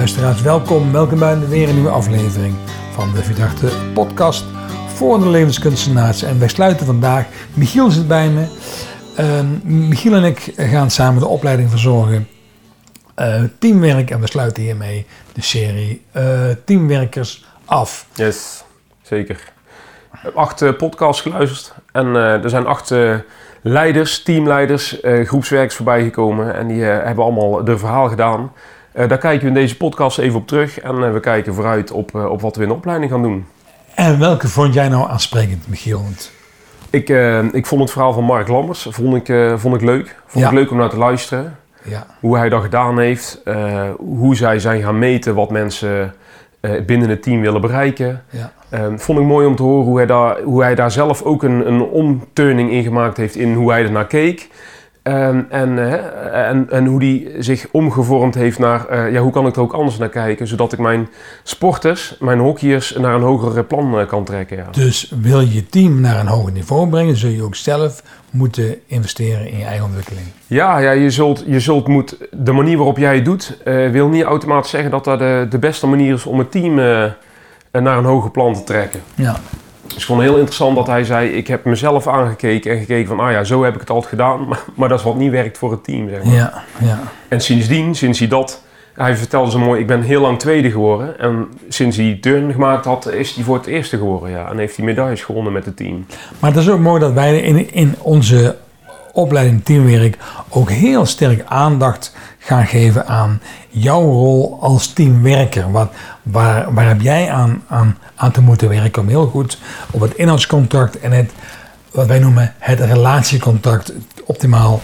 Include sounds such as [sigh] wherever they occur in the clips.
Luisteraars, welkom. Welkom bij weer een nieuwe aflevering van de Verdachte Podcast voor de levenskunstenaars. En wij sluiten vandaag. Michiel zit bij me. Uh, Michiel en ik gaan samen de opleiding verzorgen. Uh, teamwerk en we sluiten hiermee de serie uh, Teamwerkers af. Yes, zeker. Ik heb acht uh, podcasts geluisterd en er zijn acht leiders, teamleiders, groepswerkers voorbij gekomen en die hebben allemaal de verhaal gedaan. Daar kijken we in deze podcast even op terug en we kijken vooruit op, op wat we in de opleiding gaan doen. En welke vond jij nou aansprekend, Michiel? Ik, ik vond het verhaal van Mark Lammers vond ik, vond ik leuk. Vond ja. ik leuk om naar te luisteren. Ja. Hoe hij dat gedaan heeft, hoe zij zijn gaan meten wat mensen binnen het team willen bereiken. Ja. Um, vond ik mooi om te horen hoe hij daar, hoe hij daar zelf ook een, een omturning in gemaakt heeft in hoe hij er naar keek. Um, en, uh, en, en hoe die zich omgevormd heeft naar uh, ja, hoe kan ik er ook anders naar kijken, zodat ik mijn sporters, mijn hockeyers naar een hoger plan uh, kan trekken. Ja. Dus wil je je team naar een hoger niveau brengen, zul je ook zelf moeten investeren in je eigen ontwikkeling. Ja, ja je, zult, je zult moet, de manier waarop jij het doet, wil niet automatisch zeggen dat dat de, de beste manier is om het team naar een hoger plan te trekken. Ja. Het is gewoon heel interessant dat hij zei: Ik heb mezelf aangekeken en gekeken van, ah ja, zo heb ik het altijd gedaan, maar, [laughs] maar dat is wat niet werkt voor het team. Zeg maar. ja, ja. En sindsdien, sinds hij dat, hij vertelde zo mooi: Ik ben heel lang tweede geworden. En sinds hij turn gemaakt had, is hij voor het eerste geworden. Ja. En heeft hij medailles gewonnen met het team. Maar het is ook mooi dat wij in, in onze opleiding teamwerk ook heel sterk aandacht gaan geven aan jouw rol als teamwerker. Wat, waar, waar heb jij aan, aan, aan te moeten werken om heel goed op het inhoudscontact en het, wat wij noemen het relatiecontact, optimaal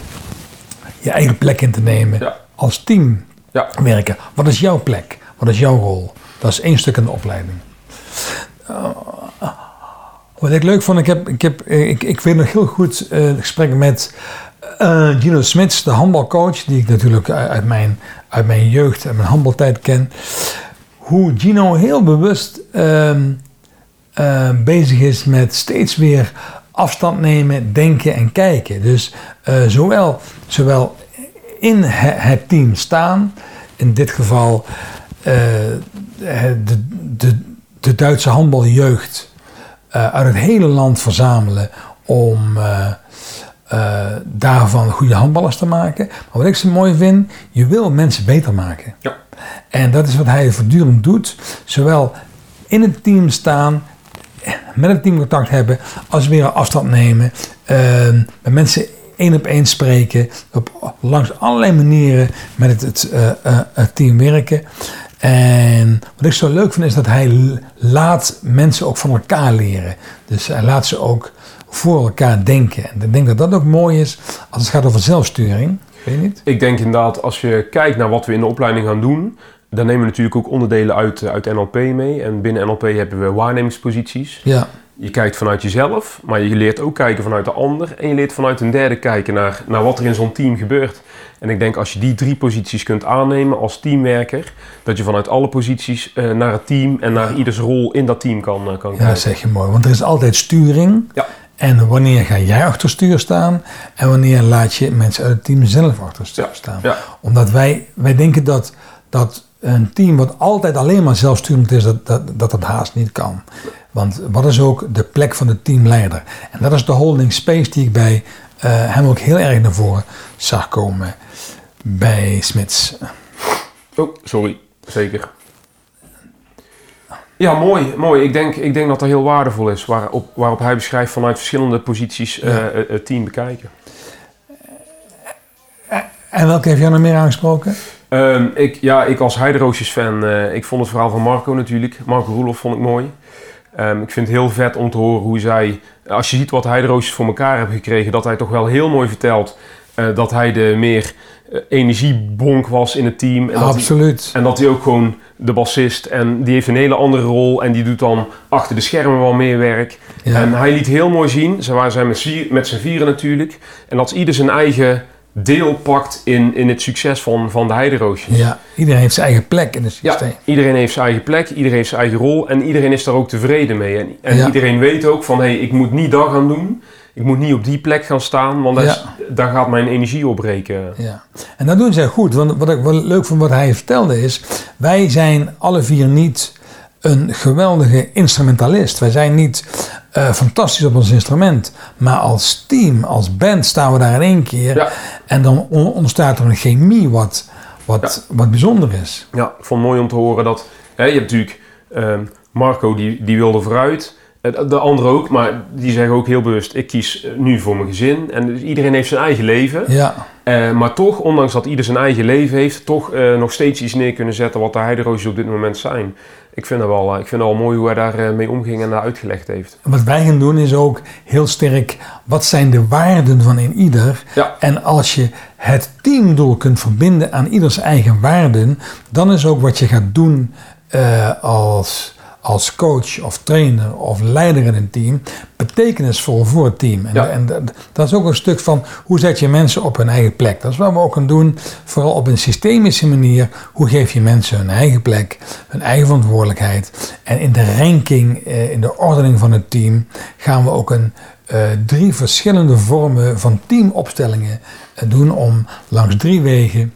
je eigen plek in te nemen als teamwerker. Ja. Wat is jouw plek? Wat is jouw rol? Dat is één stuk in de opleiding. Uh, wat ik leuk vond, ik, heb, ik, heb, ik, ik weet nog heel goed uh, gesprek met uh, Gino Smits, de handbalcoach, die ik natuurlijk uit mijn, uit mijn jeugd en mijn handbaltijd ken. Hoe Gino heel bewust uh, bezig is met steeds weer afstand nemen, denken en kijken. Dus zowel, zowel in het team staan, in dit geval de, de, de Duitse handbaljeugd uit het hele land verzamelen om uh, daarvan goede handballers te maken. Maar wat ik zo mooi vind, je wil mensen beter maken. Ja. En dat is wat hij voortdurend doet. Zowel in het team staan, met het team contact hebben, als weer afstand nemen. Uh, met mensen één op één spreken. Op, langs allerlei manieren met het, het, het team werken. En wat ik zo leuk vind is dat hij laat mensen ook van elkaar leren. Dus hij laat ze ook voor elkaar denken. En ik denk dat dat ook mooi is als het gaat over zelfsturing. Weet je niet? Ik denk inderdaad, als je kijkt naar wat we in de opleiding gaan doen, dan nemen we natuurlijk ook onderdelen uit, uit NLP mee. En binnen NLP hebben we waarnemingsposities. Ja. Je kijkt vanuit jezelf, maar je leert ook kijken vanuit de ander. En je leert vanuit een derde kijken naar, naar wat er in zo'n team gebeurt. En ik denk als je die drie posities kunt aannemen als teamwerker, dat je vanuit alle posities uh, naar het team en naar ieders rol in dat team kan, uh, kan kijken. Ja, zeg je mooi. Want er is altijd sturing. Ja. En wanneer ga jij achter stuur staan en wanneer laat je mensen uit het team zelf achter stuur staan. Ja. Omdat wij, wij denken dat, dat een team wat altijd alleen maar zelfsturend is, dat, dat, dat dat haast niet kan. Want wat is ook de plek van de teamleider? En dat is de holding space die ik bij uh, hem ook heel erg naar voren zag komen bij Smits. Oh, sorry. Zeker. Ja, mooi. mooi. Ik, denk, ik denk dat dat heel waardevol is. Waarop, waarop hij beschrijft vanuit verschillende posities uh, het team bekijken. En welke heeft jou nog meer aangesproken? Um, ik, ja, ik als Heideroosjes fan, uh, ik vond het verhaal van Marco natuurlijk. Marco Roelof vond ik mooi. Um, ik vind het heel vet om te horen hoe zij, als je ziet wat Heideroosjes voor elkaar hebben gekregen, dat hij toch wel heel mooi vertelt uh, dat hij de meer uh, energiebonk was in het team. En Absoluut. Dat hij, en dat hij ook gewoon de bassist en die heeft een hele andere rol en die doet dan achter de schermen wel meer werk. Ja. En hij liet heel mooi zien, ze waren zijn met, met z'n vieren natuurlijk, en dat ieder zijn eigen deel pakt in, in het succes van, van de heideroosjes. Ja, iedereen heeft zijn eigen plek in het systeem. Ja, iedereen heeft zijn eigen plek, iedereen heeft zijn eigen rol en iedereen is daar ook tevreden mee. En, en iedereen weet ook van, hé, hey, ik moet niet dat gaan doen, ik moet niet op die plek gaan staan, want ja. daar gaat mijn energie opbreken. Ja, en dat doen ze goed. Want wat ik wel leuk vond wat hij vertelde is, wij zijn alle vier niet een geweldige instrumentalist. Wij zijn niet uh, fantastisch op ons instrument. Maar als team, als band staan we daar in één keer. Ja. En dan ontstaat er een chemie wat, wat, wat bijzonder is. Ja, ik vond het mooi om te horen dat... Hè, je hebt natuurlijk uh, Marco, die, die wilde vooruit. Eh, de anderen ook, maar die zeggen ook heel bewust: ik kies eh, nu voor mijn gezin. En dus iedereen heeft zijn eigen leven. Ja. Uh, maar toch, ondanks dat ieder zijn eigen leven heeft, toch uh, nog steeds iets neer kunnen zetten wat de heideroosjes op dit moment zijn. Ik vind het wel, ik vind het wel mooi hoe hij daar mee omging en daar uitgelegd heeft. Wat wij gaan doen is ook heel sterk: wat zijn de waarden van in ieder? Ja. En als je het teamdoel kunt verbinden aan ieders eigen waarden, dan is ook wat je gaat doen als als coach of trainer of leider in een team betekenisvol voor het team. En, en, dat is ook een stuk van hoe zet je mensen op hun eigen plek. Dat is wat we ook gaan doen, vooral op een systemische manier. Hoe geef je mensen hun eigen plek, hun eigen verantwoordelijkheid. En in de ranking, eh, in de ordening van het team, gaan we ook een, uh, drie verschillende vormen van teamopstellingen uh, doen om langs drie wegen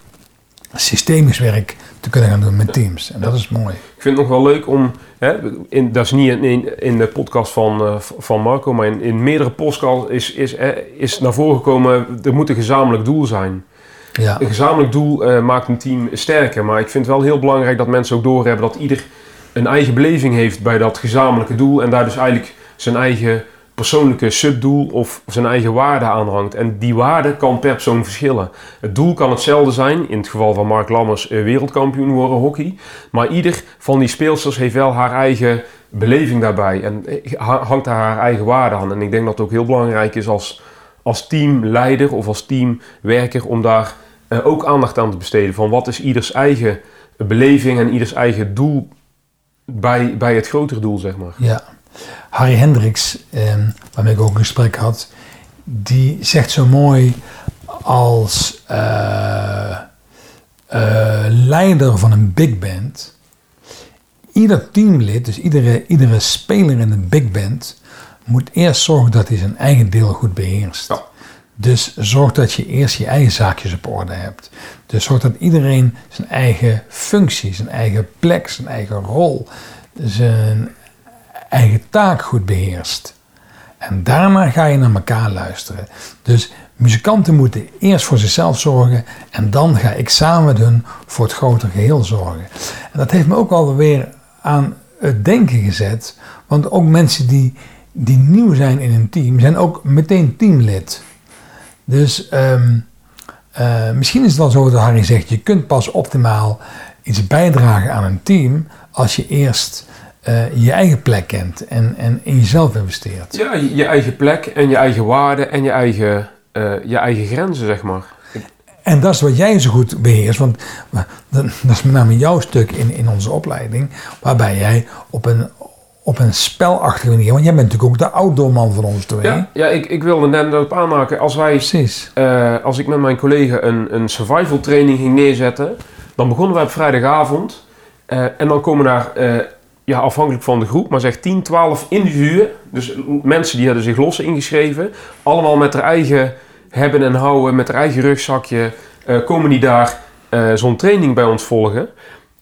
systemisch werk te kunnen gaan doen met teams. En dat is mooi. Ik vind het nog wel leuk om, hè, in, dat is niet in, in de podcast van, uh, van Marco, maar in, in meerdere podcasts is, is, is naar voren gekomen, er moet een gezamenlijk doel zijn. Ja. Een gezamenlijk doel uh, maakt een team sterker, maar ik vind het wel heel belangrijk dat mensen ook doorhebben dat ieder een eigen beleving heeft bij dat gezamenlijke doel en daar dus eigenlijk zijn eigen persoonlijke subdoel of zijn eigen waarde aanhangt. En die waarde kan per persoon verschillen. Het doel kan hetzelfde zijn, in het geval van Mark Lammers eh, wereldkampioen worden hockey. Maar ieder van die speelsters heeft wel haar eigen beleving daarbij en eh, hangt daar haar eigen waarde aan. En ik denk dat het ook heel belangrijk is als, als teamleider of als teamwerker om daar eh, ook aandacht aan te besteden. Van wat is ieders eigen beleving en ieders eigen doel bij, bij het grotere doel, zeg maar. Ja. Harry Hendricks, eh, waarmee ik ook een gesprek had, die zegt zo mooi als uh, uh, leider van een big band. Ieder teamlid, dus iedere, iedere speler in een big band, moet eerst zorgen dat hij zijn eigen deel goed beheerst. Dus zorg dat je eerst je eigen zaakjes op orde hebt. Dus zorg dat iedereen zijn eigen functie, zijn eigen plek, zijn eigen rol, zijn eigen taak goed beheerst. En daarna ga je naar elkaar luisteren. Dus muzikanten moeten eerst voor zichzelf zorgen en dan ga ik samen doen voor het grotere geheel zorgen. En dat heeft me ook alweer aan het denken gezet, want ook mensen die, die nieuw zijn in een team zijn ook meteen teamlid. Dus ehm, eh, misschien is het wel zo dat Harry zegt, je kunt pas optimaal iets bijdragen aan een team als je eerst uh, je eigen plek kent en, en in jezelf investeert. Ja, je eigen plek en je eigen waarden en je eigen, uh, je eigen grenzen, zeg maar. En dat is wat jij zo goed beheerst, want dat is met name jouw stuk in, in onze opleiding, waarbij jij op een, op een spelachtige manier, want jij bent natuurlijk ook de outdoorman van ons twee. Ja, ja ik, ik wilde net op aanmaken, als wij, Precies. Uh, als ik met mijn collega een, een survival training ging neerzetten, dan begonnen wij op vrijdagavond en dan komen daar ja, afhankelijk van de groep, maar zeg 10, 12 individuen. Dus mensen die hadden zich los ingeschreven. Allemaal met haar eigen hebben en houden, met haar eigen rugzakje. Uh, komen die daar uh, zo'n training bij ons volgen.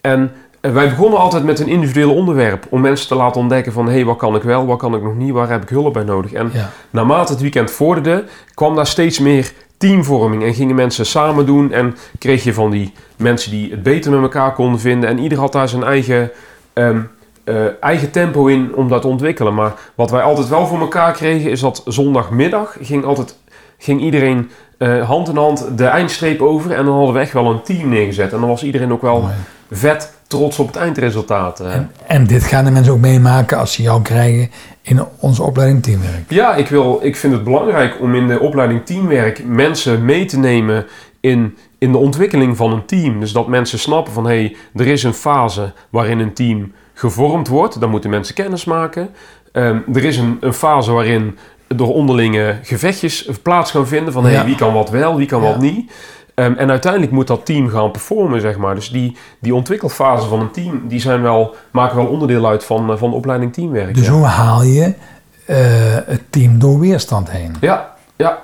En uh, wij begonnen altijd met een individueel onderwerp. Om mensen te laten ontdekken van... hé, hey, wat kan ik wel, wat kan ik nog niet, waar heb ik hulp bij nodig? En naarmate het weekend vorderde, kwam daar steeds meer teamvorming. En gingen mensen samen doen. En kreeg je van die mensen die het beter met elkaar konden vinden. En ieder had daar zijn eigen... Um, uh, eigen tempo in om dat te ontwikkelen. Maar wat wij altijd wel voor elkaar kregen, is dat zondagmiddag ging, altijd, ging iedereen uh, hand in hand de eindstreep over. En dan hadden we echt wel een team neergezet. En dan was iedereen ook wel vet trots op het eindresultaat. Eh. En, en, dit gaan de mensen ook meemaken als ze jou krijgen in onze opleiding teamwerk? Ja, ik, wil, ik vind het belangrijk om in de opleiding teamwerk mensen mee te nemen in, in de ontwikkeling van een team. Dus dat mensen snappen van hé, hey, er is een fase waarin een team gevormd wordt. Dan moeten mensen kennis maken. Um, er is een, een, fase waarin door onderlinge gevechtjes plaats gaan vinden. Van hey, wie kan wat wel, wie kan wat niet. Um, en uiteindelijk moet dat team gaan performen, zeg maar. Dus die, die ontwikkelfase van een team, die zijn wel, maken wel onderdeel uit van, uh, van de opleiding teamwerk. Dus hoe haal je het team door weerstand heen. Ja, ja.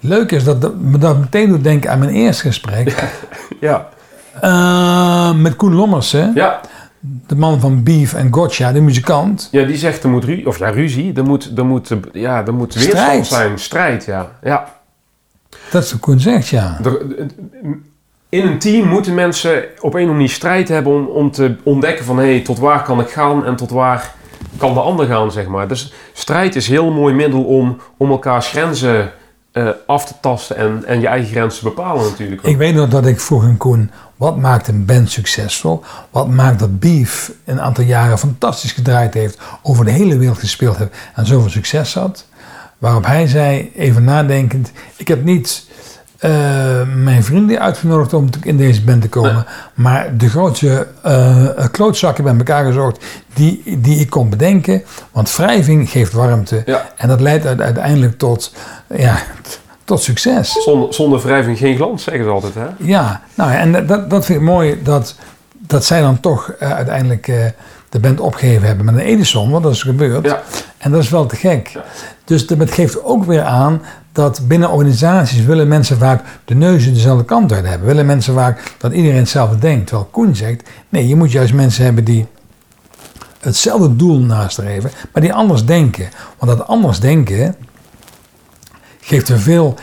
Leuk is dat me dat meteen doet denken aan mijn eerste gesprek. [laughs] ja. Uh, met Koen Lommers, hè? Ja. De man van Beef en Gotcha, de muzikant. Ja, die zegt er moet ruzie, of ja, ruzie, er moet, er moet, ja, er moet weerstand zijn, strijd, ja. ja. Dat is wat Koen zegt, ja. in een team moeten mensen op een of andere manier strijd hebben om, om te ontdekken van hé, hey, tot waar kan ik gaan en tot waar kan de ander gaan, zeg maar. Dus strijd is een heel mooi middel om, om elkaars grenzen uh, af te tasten en, en je eigen grenzen te bepalen natuurlijk. Ik weet nog dat ik vroeg aan Koen, wat maakt een band succesvol? Wat maakt dat Beef een aantal jaren fantastisch gedraaid heeft, over de hele wereld gespeeld heeft en zoveel succes had? Waarop hij zei, even nadenkend, ik heb niet uh, mijn vrienden uitgenodigd om in deze band te komen. Maar de grootste uh, klootzakken bij elkaar gezocht die, die ik kon bedenken. Want wrijving geeft warmte. En dat leidt uiteindelijk tot, ja, tot succes. Zonder, zonder wrijving geen glans, zeggen ze altijd. Hè? Ja, nou, en dat, dat vind ik mooi dat, dat zij dan toch uh, uiteindelijk de band opgegeven hebben met een Edison. Want dat is gebeurd. Ja. En dat is wel te gek. Dus dat geeft ook weer aan dat binnen organisaties willen mensen vaak de neuzen dezelfde kant uit hebben. Willen mensen vaak dat iedereen hetzelfde denkt. Terwijl Koen zegt, nee, je moet juist mensen hebben die hetzelfde doel nastreven, maar die anders denken. Want dat anders denken geeft een veel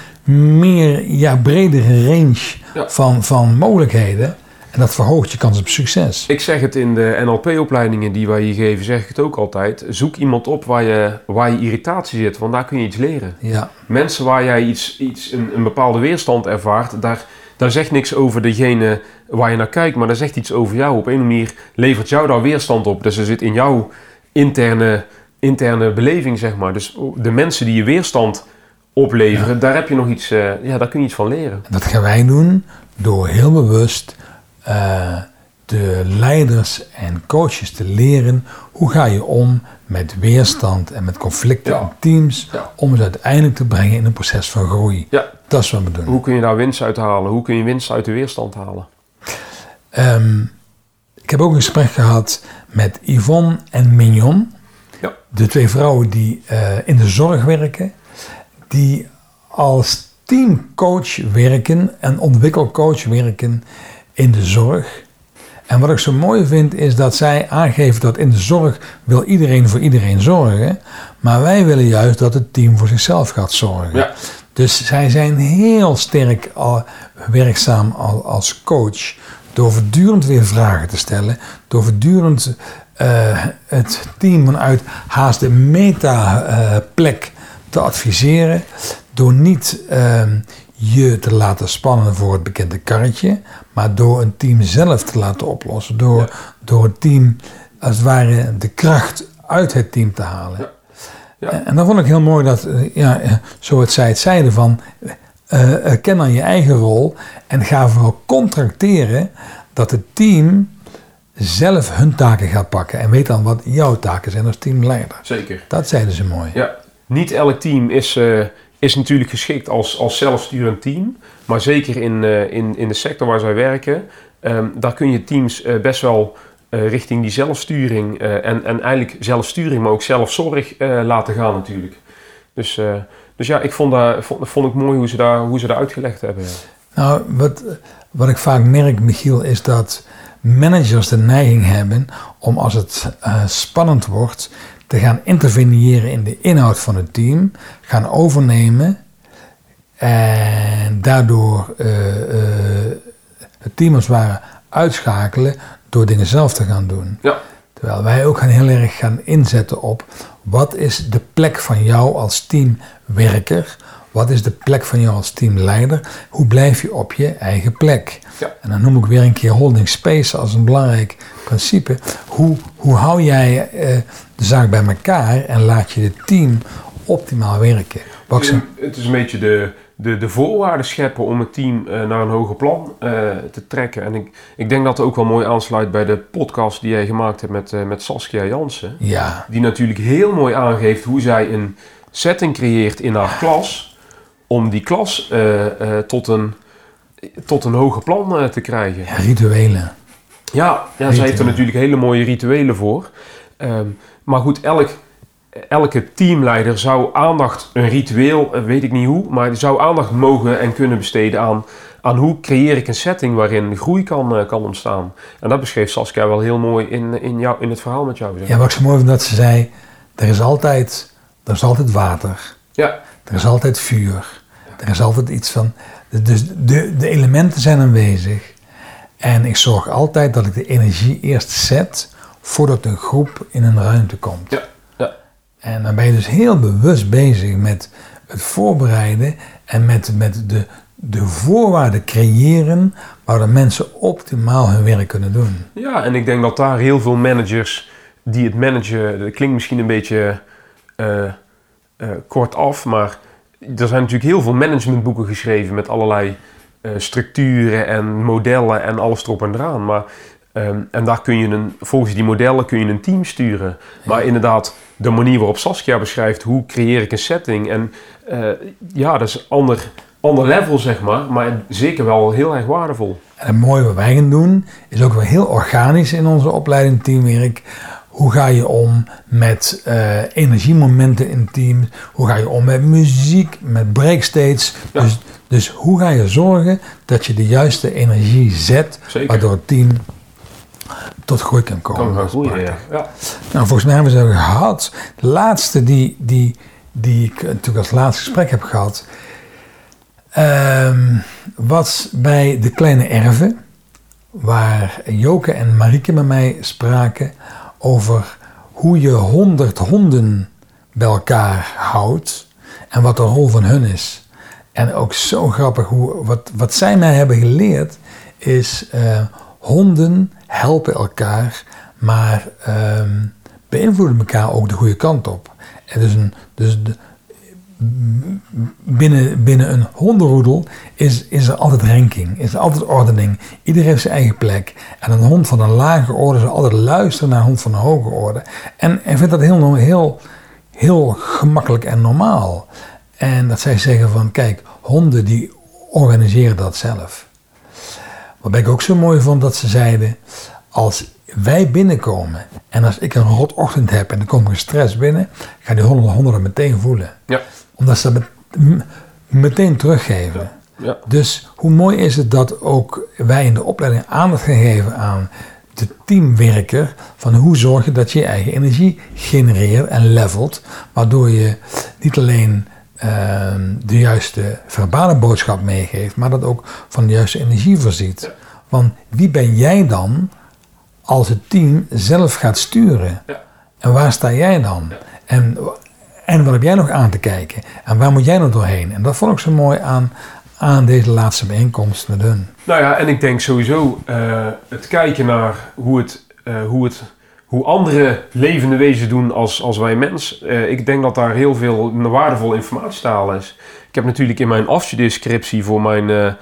meer, ja, bredere range van, van mogelijkheden. En dat verhoogt je kans op succes. Ik zeg het in de NLP-opleidingen die wij hier geven, zeg ik het ook altijd. Zoek iemand op waar je, waar je irritatie zit, want daar kun je iets leren. Ja. Mensen waar jij iets, iets, een, een bepaalde weerstand ervaart, daar, daar zegt niks over degene waar je naar kijkt, maar daar zegt iets over jou. Op een manier levert jou daar weerstand op. Dus er zit in jouw interne, interne beleving, zeg maar. Dus de mensen die je weerstand opleveren, daar heb je nog iets, uh, ja, daar kun je iets van leren. dat gaan wij doen door heel bewust uh, de leiders en coaches te leren hoe ga je om met weerstand en met conflicten in teams om het uiteindelijk te brengen in een proces van groei. Ja. Dat is wat we doen. Hoe kun je daar winst uit halen? Hoe kun je winst uit de weerstand halen? Um, ik heb ook een gesprek gehad met Yvonne en Mignon. Ja. De twee vrouwen die uh, in de zorg werken. Die als teamcoach werken en ontwikkelcoach werken in de zorg. En wat ik zo mooi vind is dat zij aangeven dat in de zorg wil iedereen voor iedereen zorgen. Maar wij willen juist dat het team voor zichzelf gaat zorgen. Ja. Dus zij zijn heel sterk al, werkzaam al, als coach. Door voortdurend weer vragen te stellen. Door voortdurend uh, het team vanuit haast de meta-plek te adviseren. Door niet uh, je te laten spannen voor het bekende karretje, maar door een team zelf te laten oplossen. Door, door het team als het ware de kracht uit het team te halen. Ja. Ja. En dan vond ik heel mooi dat, eh, ja, eh, zo het zij het zeiden van, uh, ken dan je eigen rol en ga vooral contracteren dat het team zelf hun taken gaat pakken en weet dan wat jouw taken zijn als teamleider. Zeker. Dat zeiden ze mooi. Ja, niet elk team is, uh, is natuurlijk geschikt als, als zelfsturend team. Maar zeker in, uh, in, in de sector waar zij werken, um, daar kun je teams uh, best wel richting die zelfsturing en, en eigenlijk zelfsturing, maar ook zelfzorg laten gaan natuurlijk. Dus, dus ja, ik vond, dat, vond, ik mooi hoe ze, daar, hoe ze uitgelegd hebben. Nou, wat, wat ik vaak merk, Michiel, is dat managers de neiging hebben om als het spannend wordt, te gaan interveneren in de inhoud van het team, gaan overnemen en daardoor uh, uh, het team als het ware uitschakelen door dingen zelf te gaan doen. Ja. Terwijl wij ook gaan heel erg gaan inzetten op wat is de plek van jou als teamwerker, wat is de plek van jou als teamleider, hoe blijf je op je eigen plek. Ja. En dan noem ik weer een keer holding space als een belangrijk principe. Hoe, hoe hou jij uh, de zaak bij elkaar en laat je het team optimaal werken? Het is, een, het is een beetje de, de, de voorwaarden scheppen om het team uh, naar een hoger plan uh, te trekken. En ik, ik denk dat het ook wel mooi aansluit bij de podcast die jij gemaakt hebt met, uh, met Saskia Jansen. Ja. Die natuurlijk heel mooi aangeeft hoe zij een setting creëert in haar klas. Om die klas tot, een, tot een hoger plan te krijgen. Ja, rituelen. Ja, ja zij heeft er natuurlijk hele mooie rituelen voor. Um, maar goed, elk, elke teamleider zou aandacht, een ritueel, eh, weet ik niet hoe, maar zou aandacht mogen en kunnen besteden aan, aan hoe creëer ik een setting waarin groei kan, uh, kan ontstaan. En dat beschreef Saskia wel heel mooi in, in, jou, in het verhaal met jou. Zeg. Ja, wat ik zo mooi vind dat ze zei, er is altijd, er is altijd water. Ja. Er is altijd vuur. Er is altijd iets van, dus de, de elementen zijn aanwezig. En ik zorg altijd dat ik de energie eerst zet voordat een groep in een ruimte komt. Ja. ja. En dan ben je dus heel bewust bezig met het voorbereiden en met, met de, de voorwaarden creëren waar de mensen optimaal hun werk kunnen doen. Ja, en ik denk dat daar heel veel managers die het managen, dat klinkt misschien een beetje uh, uh, kort af, maar er zijn natuurlijk heel veel managementboeken geschreven met allerlei uh, structuren en modellen en alles erop en eraan. Maar, um, en daar kun je een, volgens die modellen kun je een team sturen. Maar inderdaad, de manier waarop Saskia beschrijft, hoe creëer ik een setting. En uh, ja, dat is een ander, ander level, zeg maar, maar zeker wel heel erg waardevol. En het mooie wat wij gaan doen, is ook wel heel organisch in onze opleiding teamwerk hoe ga je om met uh, energiemomenten in team? Hoe ga je om met muziek, met breakstates? Dus, dus hoe ga je zorgen dat je de juiste energie zet, waardoor het team tot groei kan komen? Kan groeien, ja. ja. Nou, volgens mij hebben we ze gehad. De laatste die, die, die ik natuurlijk als laatste gesprek heb gehad, um, was bij de kleine erven, waar Joke en Marieke met mij spraken over hoe je honderd honden bij elkaar houdt en wat de rol van hun is. En ook zo grappig, hoe, wat, wat zij mij hebben geleerd is uh, honden helpen elkaar, maar uh, beïnvloeden elkaar ook de goede kant op. En dus, een, dus de, binnen, binnen een hondenroedel is, is er altijd ranking, is er altijd ordening. Iedereen heeft zijn eigen plek. En een hond van een lage orde zal altijd luisteren naar een hond van een hoge orde. En ik vind dat heel, heel, heel gemakkelijk en normaal. En dat zij zeggen van, kijk, honden die organiseren dat zelf. Wat ik ook zo mooi vond, dat ze zeiden, als wij binnenkomen en als ik een rotochtend heb en er komt een stress binnen, gaan die honden, honden meteen voelen. Ja omdat ze dat meteen teruggeven. Ja. Dus hoe mooi is het dat ook wij in de opleiding aandacht gaan geven aan de teamwerker. Van hoe zorg je dat je je eigen energie genereert en levelt. Waardoor je niet alleen de juiste verbale boodschap meegeeft. Maar dat ook van de juiste energie voorziet. Want wie ben jij dan als het team zelf gaat sturen? Ja. En waar sta jij dan? En en wat heb jij nog aan te kijken? En waar moet jij nog doorheen? En dat vond ik zo mooi aan, aan deze laatste bijeenkomst met hun. Nou ja, en ik denk sowieso uh, het kijken naar hoe, het, uh, hoe, het, hoe andere levende wezens doen als, als wij mens. Uh, ik denk dat daar heel veel waardevolle informatie te halen is. Ik heb natuurlijk in mijn afstudeerscriptie voor mijn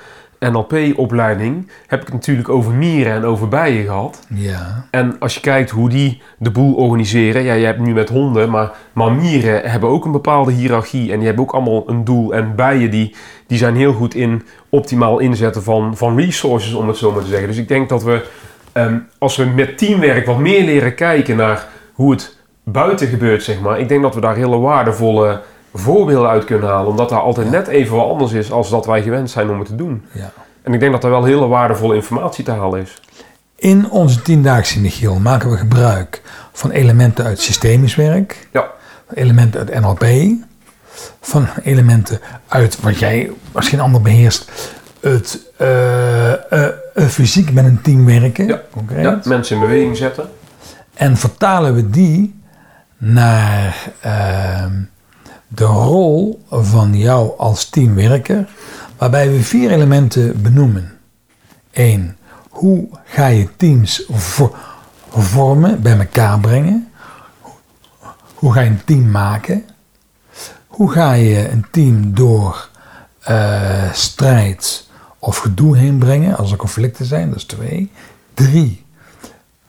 NLP-opleiding heb ik het natuurlijk over mieren en over bijen gehad. Ja. En als je kijkt hoe die de boel organiseren, ja, je hebt nu met honden, maar, maar mieren hebben ook een bepaalde hiërarchie en die hebben ook allemaal een doel. En bijen die, die zijn heel goed in optimaal inzetten van, van resources, om het zo maar te zeggen. Dus ik denk dat we, ehm, als we met teamwerk wat meer leren kijken naar hoe het buiten gebeurt, zeg maar, ik denk dat we daar hele waardevolle voorbeelden uit kunnen halen. Omdat daar altijd net even wat anders is als dat wij gewend zijn om het te doen. Ja. En ik denk dat er wel hele waardevolle informatie te halen is. In onze tiendaagse Michiel maken we gebruik van elementen uit systemisch werk. Ja. Elementen uit NLP. Van elementen uit wat jij als geen ander beheerst. Het uh, uh, fysiek met een team werken. Ja. Concreet. ja, mensen in beweging zetten. En vertalen we die naar uh, de rol van jou als teamwerker, waarbij we vier elementen benoemen. 1. Hoe ga je teams vormen, bij elkaar brengen? Hoe ga je een team maken? Hoe ga je een team door strijd of gedoe heen brengen als er conflicten zijn? Dat is twee. Drie.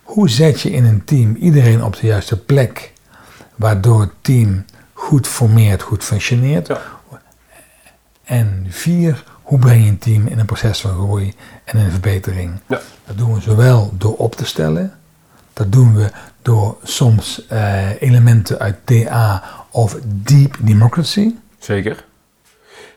Hoe zet je in een team iedereen op de juiste plek, waardoor het team goed formeert, goed functioneert. Ja. En vier, hoe breng je een team in een proces van groei en een verbetering? Ja. Dat doen we zowel door op te stellen, Dat doen we door soms uh, elementen uit TA of Deep Democracy. Zeker.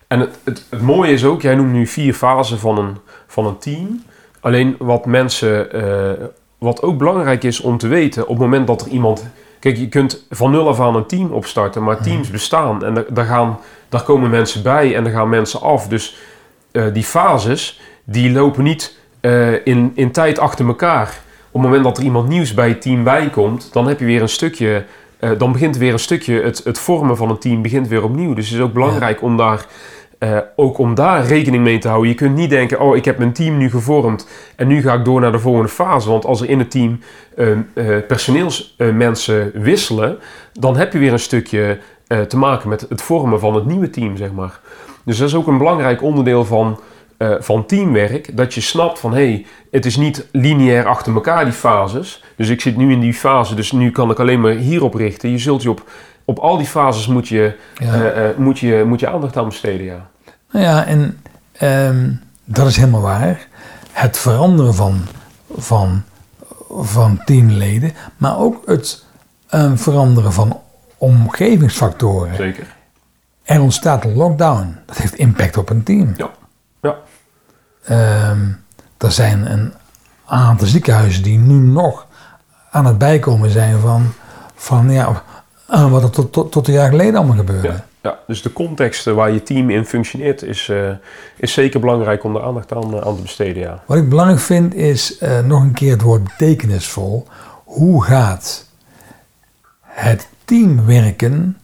En het, het, het, mooie is ook, jij noemt nu vier fasen van een, van een team. Alleen wat mensen, uh, wat ook belangrijk is om te weten, op het moment dat er iemand. Kijk, je kunt van nul af aan een team opstarten, maar teams mhm. bestaan en daar, gaan, daar komen mensen bij en er gaan mensen af. Dus uh, die fases, die lopen niet uh, in, in tijd achter elkaar. Op het moment dat er iemand nieuws bij het team bijkomt, dan heb je weer een stukje. Uh, dan begint weer een stukje het, het vormen van een team begint weer opnieuw. Dus het is ook belangrijk om daar uh, ook om daar rekening mee te houden. Je kunt niet denken, oh, ik heb mijn team nu gevormd en nu ga ik door naar de volgende fase. Want als er in het team uh, uh, personeelsmensen wisselen, dan heb je weer een stukje te maken met het vormen van het nieuwe team, zeg maar. Dus dat is ook een belangrijk onderdeel van, van teamwerk. Dat je snapt van, hé, hey, het is niet lineair achter elkaar die fases. Dus ik zit nu in die fase, dus nu kan ik alleen maar hierop richten. Je zult je op op al die fases moet je, eh, eh, moet je, moet je aandacht aan besteden, ja. Nou ja, en ehm, dat is helemaal waar. Het veranderen van, van, van teamleden, maar ook het ehm, veranderen van omgevingsfactoren. Zeker. Er ontstaat een lockdown. Dat heeft impact op een team. Ja. ja. Um, er zijn een aantal ziekenhuizen die nu nog aan het bijkomen zijn van, van ja, aan wat er tot, tot, tot een jaar geleden allemaal gebeurde. Ja, ja, dus de context waar je team in functioneert is, uh, is zeker belangrijk om de aandacht aan, uh, aan te besteden. Ja. Wat ik belangrijk vind is uh, nog een keer het woord betekenisvol. Hoe gaat het teamwerken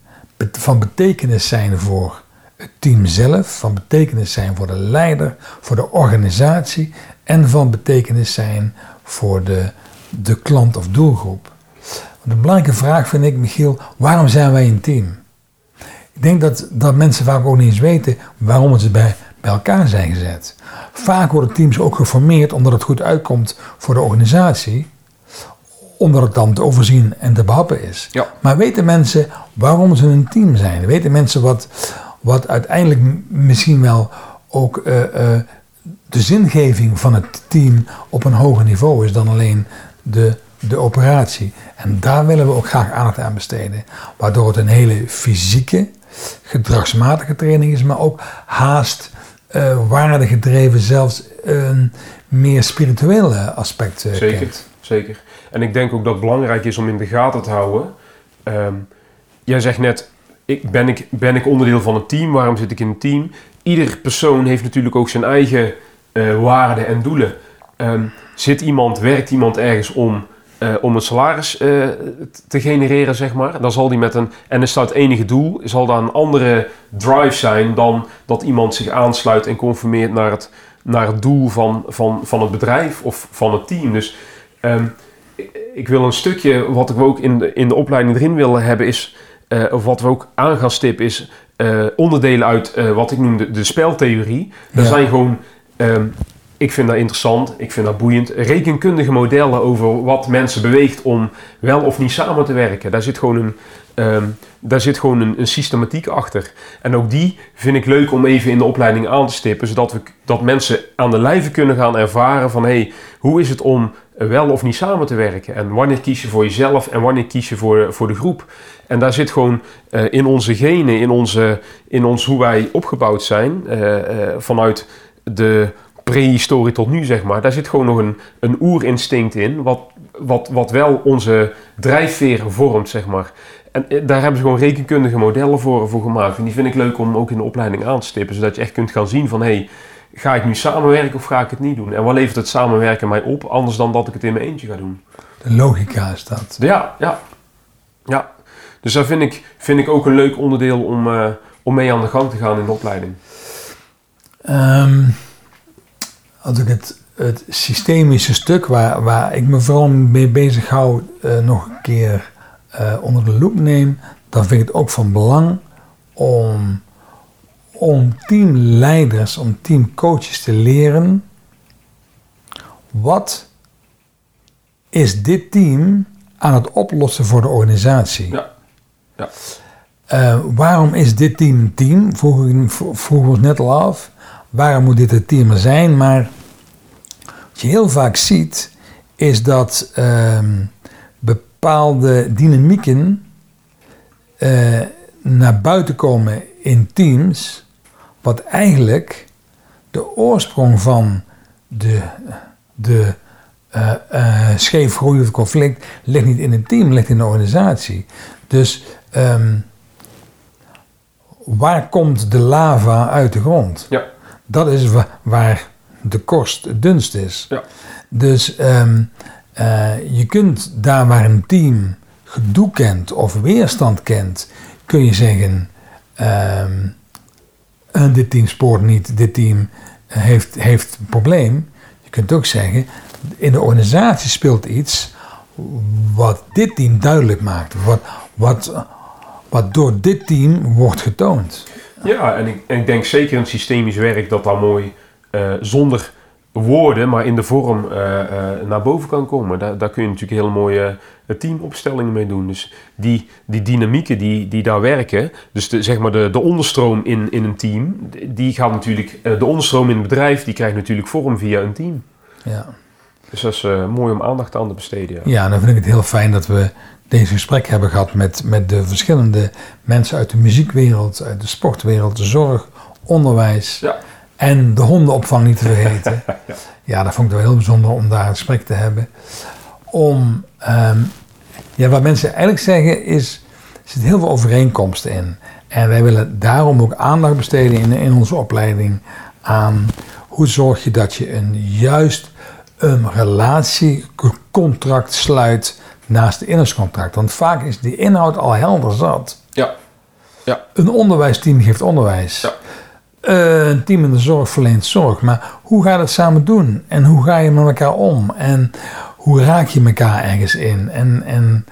van betekenis zijn voor het team zelf, van betekenis zijn voor de leider, voor de organisatie en van betekenis zijn voor de, de klant of doelgroep? De belangrijke vraag vind ik, Michiel, waarom zijn wij een team? Ik denk dat, dat mensen vaak ook niet eens weten waarom ze bij, bij elkaar zijn gezet. Vaak worden teams ook geformeerd omdat het goed uitkomt voor de organisatie, omdat het dan te overzien en te behappen is. Ja. Maar weten mensen waarom ze een team zijn? Weten mensen wat, wat uiteindelijk misschien wel ook uh, uh, de zingeving van het team op een hoger niveau is dan alleen de de operatie. En daar willen we ook graag aandacht aan besteden. Waardoor het een hele fysieke, gedragsmatige training is, maar ook haast uh, waardegedreven, zelfs een meer spirituele aspect uh, Zeker, zeker. En ik denk ook dat het belangrijk is om in de gaten te houden. Um, jij zegt net, ik, ben, ik, ben ik onderdeel van een team? Waarom zit ik in een team? Ieder persoon heeft natuurlijk ook zijn eigen waarden en doelen. Um, zit iemand, werkt iemand ergens om uh, om een salaris uh, te genereren, zeg maar. Dan zal die met een, en is dat het enige doel, zal daar een andere drive zijn dan dat iemand zich aansluit en conformeert naar het, naar het doel van, van, van het bedrijf of van het team. Dus um, ik wil een stukje, wat we ook in de, in de opleiding erin willen hebben, is, uh, of wat we ook aan gaan stippen, is onderdelen uit wat ik noem de, de speltheorie. Dat zijn gewoon um, ik vind dat interessant, ik vind dat boeiend. Rekenkundige modellen over wat mensen beweegt om wel of niet samen te werken. Daar zit gewoon een, um, daar zit gewoon een, een, systematiek achter. En ook die vind ik leuk om even in de opleiding aan te stippen, zodat we, dat mensen aan de lijve kunnen gaan ervaren van hey, hoe is het om wel of niet samen te werken? En wanneer kies je voor jezelf en wanneer kies je voor, voor de groep? En daar zit gewoon uh, in onze genen, in, onze, in ons hoe wij opgebouwd zijn, uh, uh, vanuit de prehistorie tot nu, zeg maar. Daar zit gewoon nog een, een oerinstinct in, wat, wat, wat wel onze drijfveren vormt, zeg maar. En eh, daar hebben ze gewoon rekenkundige modellen voor, voor gemaakt. En die vind ik leuk om ook in de opleiding aan te stippen, zodat je echt kunt gaan zien van... Hey, ga ik nu samenwerken of ga ik het niet doen? En wat levert het samenwerken mij op, anders dan dat ik het in mijn eentje ga doen? De logica is dat. Ja, ja. ja. Dus dat vind ik, vind ik ook een leuk onderdeel om, uh, om mee aan de gang te gaan in de opleiding. Um, als ik het, het systemische stuk waar, waar ik me vooral mee bezig hou uh, nog een keer uh, onder de loep neem, dan vind ik het ook van belang om, om teamleiders, om teamcoaches te leren wat is dit team aan het oplossen voor de organisatie. Ja. ja. Uh, waarom is dit team een team? Vroegen we ons net al af waarom moet dit het team zijn? Maar wat je heel vaak ziet, is dat, um, bepaalde dynamieken uh, naar buiten komen in teams, wat eigenlijk de oorsprong van de, de uh, uh, scheef groeiend conflict ligt niet in het team, ligt in de organisatie. Dus um, waar komt de lava uit de grond? Ja. Dat is waar de korst het dunst is. Ja. Dus um, uh, je kunt daar waar een team gedoe kent of weerstand kent, kun je zeggen: um, dit team spoort niet, dit team heeft, heeft een probleem. Je kunt ook zeggen: in de organisatie speelt iets wat dit team duidelijk maakt, wat, wat, wat door dit team wordt getoond. Ja, en ik, en ik denk zeker in systemisch werk dat daar mooi uh, zonder woorden, maar in de vorm uh, uh, naar boven kan komen. Daar, daar kun je natuurlijk hele mooie teamopstellingen mee doen. Dus die, die dynamieken die, die daar werken, dus de, zeg maar de, de onderstroom in, in een team, die gaat natuurlijk, de onderstroom in het bedrijf, die krijgt natuurlijk vorm via een team. Ja. Dus dat is mooi om aandacht aan te besteden. Ja. ja, dan vind ik het heel fijn dat we deze gesprek hebben gehad met, met de verschillende mensen uit de muziekwereld, uit de sportwereld, de zorg, onderwijs. Ja. En de hondenopvang niet te vergeten. [laughs] ja. dat vond ik wel heel bijzonder om daar een gesprek te hebben. Om, um, ja, wat mensen eigenlijk zeggen is, er zitten heel veel overeenkomsten in. En wij willen daarom ook aandacht besteden in, in onze opleiding aan hoe zorg je dat je een juist een relatiecontract sluit naast de inhoudscontract. Want vaak is die inhoud al helder zat. Ja. ja. Een onderwijsteam geeft onderwijs. Ja. Uh, een team in de zorg verleent zorg. Maar hoe ga je dat samen doen? En hoe ga je met elkaar om? En hoe raak je elkaar ergens in? En, en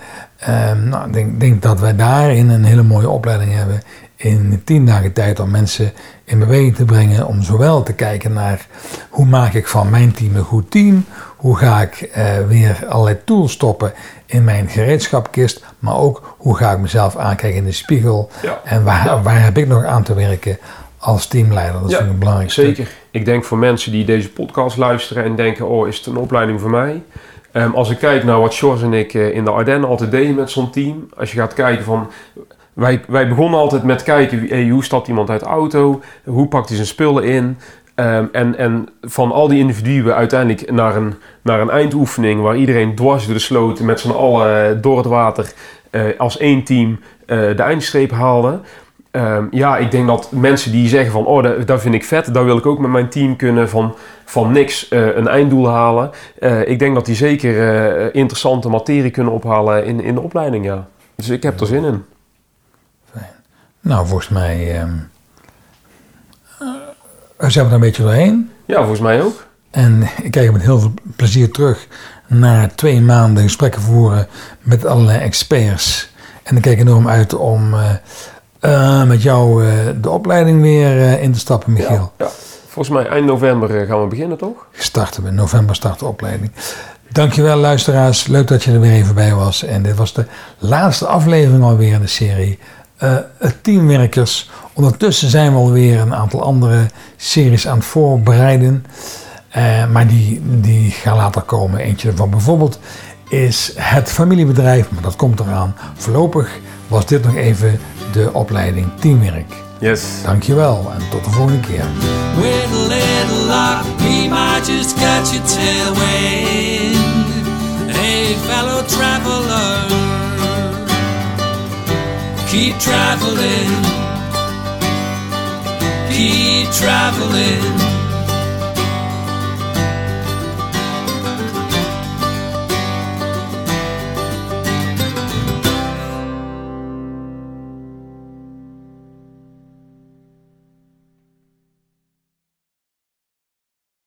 uh, nou, ik denk, denk dat wij daarin een hele mooie opleiding hebben. In tien dagen tijd om mensen in beweging te brengen. Om zowel te kijken naar hoe maak ik van mijn team een goed team. Hoe ga ik uh, weer allerlei tools stoppen in mijn gereedschapkist. Maar ook hoe ga ik mezelf aankijken in de spiegel. Ja. En waar, Ja. waar heb ik nog aan te werken als teamleider? Dat Ja, ik een belangrijk. Zeker. Ik denk voor mensen die deze podcast luisteren en denken: oh, is het een opleiding voor mij? Ehm, als ik kijk naar wat Sjors en ik eh, in de Ardennen altijd deden met zo'n team. Als je gaat kijken van. Wij, wij begonnen altijd met kijken hey, hoe stapt iemand uit de auto, hoe pakt hij zijn spullen in. Ehm, en, en van al die individuen uiteindelijk naar een, naar een eindoefening waar iedereen dwars door de sloot met z'n allen eh, door het water eh, als één team eh, de eindstreep haalde. Ehm, ja, ik denk dat mensen die zeggen van, oh, dat, vind ik vet, daar wil ik ook met mijn team kunnen van, van niks een einddoel halen. Ik denk dat die zeker interessante materie kunnen ophalen in, in de opleiding, ja. Dus ik heb er zin in. Nou, volgens mij ehm eh, zijn we er een beetje doorheen. Ja, volgens mij ook. En ik kijk met heel veel plezier terug naar twee maanden gesprekken voeren met allerlei experts. En ik kijk enorm uit om eh, eh, met jou eh, de opleiding weer eh, in te stappen, Michiel. Ja, ja. Volgens mij eind november eh, gaan we beginnen, toch? Starten we, in november start de opleiding. Dankjewel luisteraars, leuk dat je er weer even bij was. En dit was de laatste aflevering alweer in de serie eh, het Teamwerkers. Ondertussen zijn we alweer een aantal andere series aan het voorbereiden. Eh, maar die, die gaan later komen. Eentje van bijvoorbeeld is het familiebedrijf, maar dat komt eraan. Voorlopig was dit nog even de opleiding Teamwerk. Yes. Dankjewel en tot de volgende keer. With a little luck, we might just catch a tailwind. Hey, fellow traveler, keep traveling, keep traveling.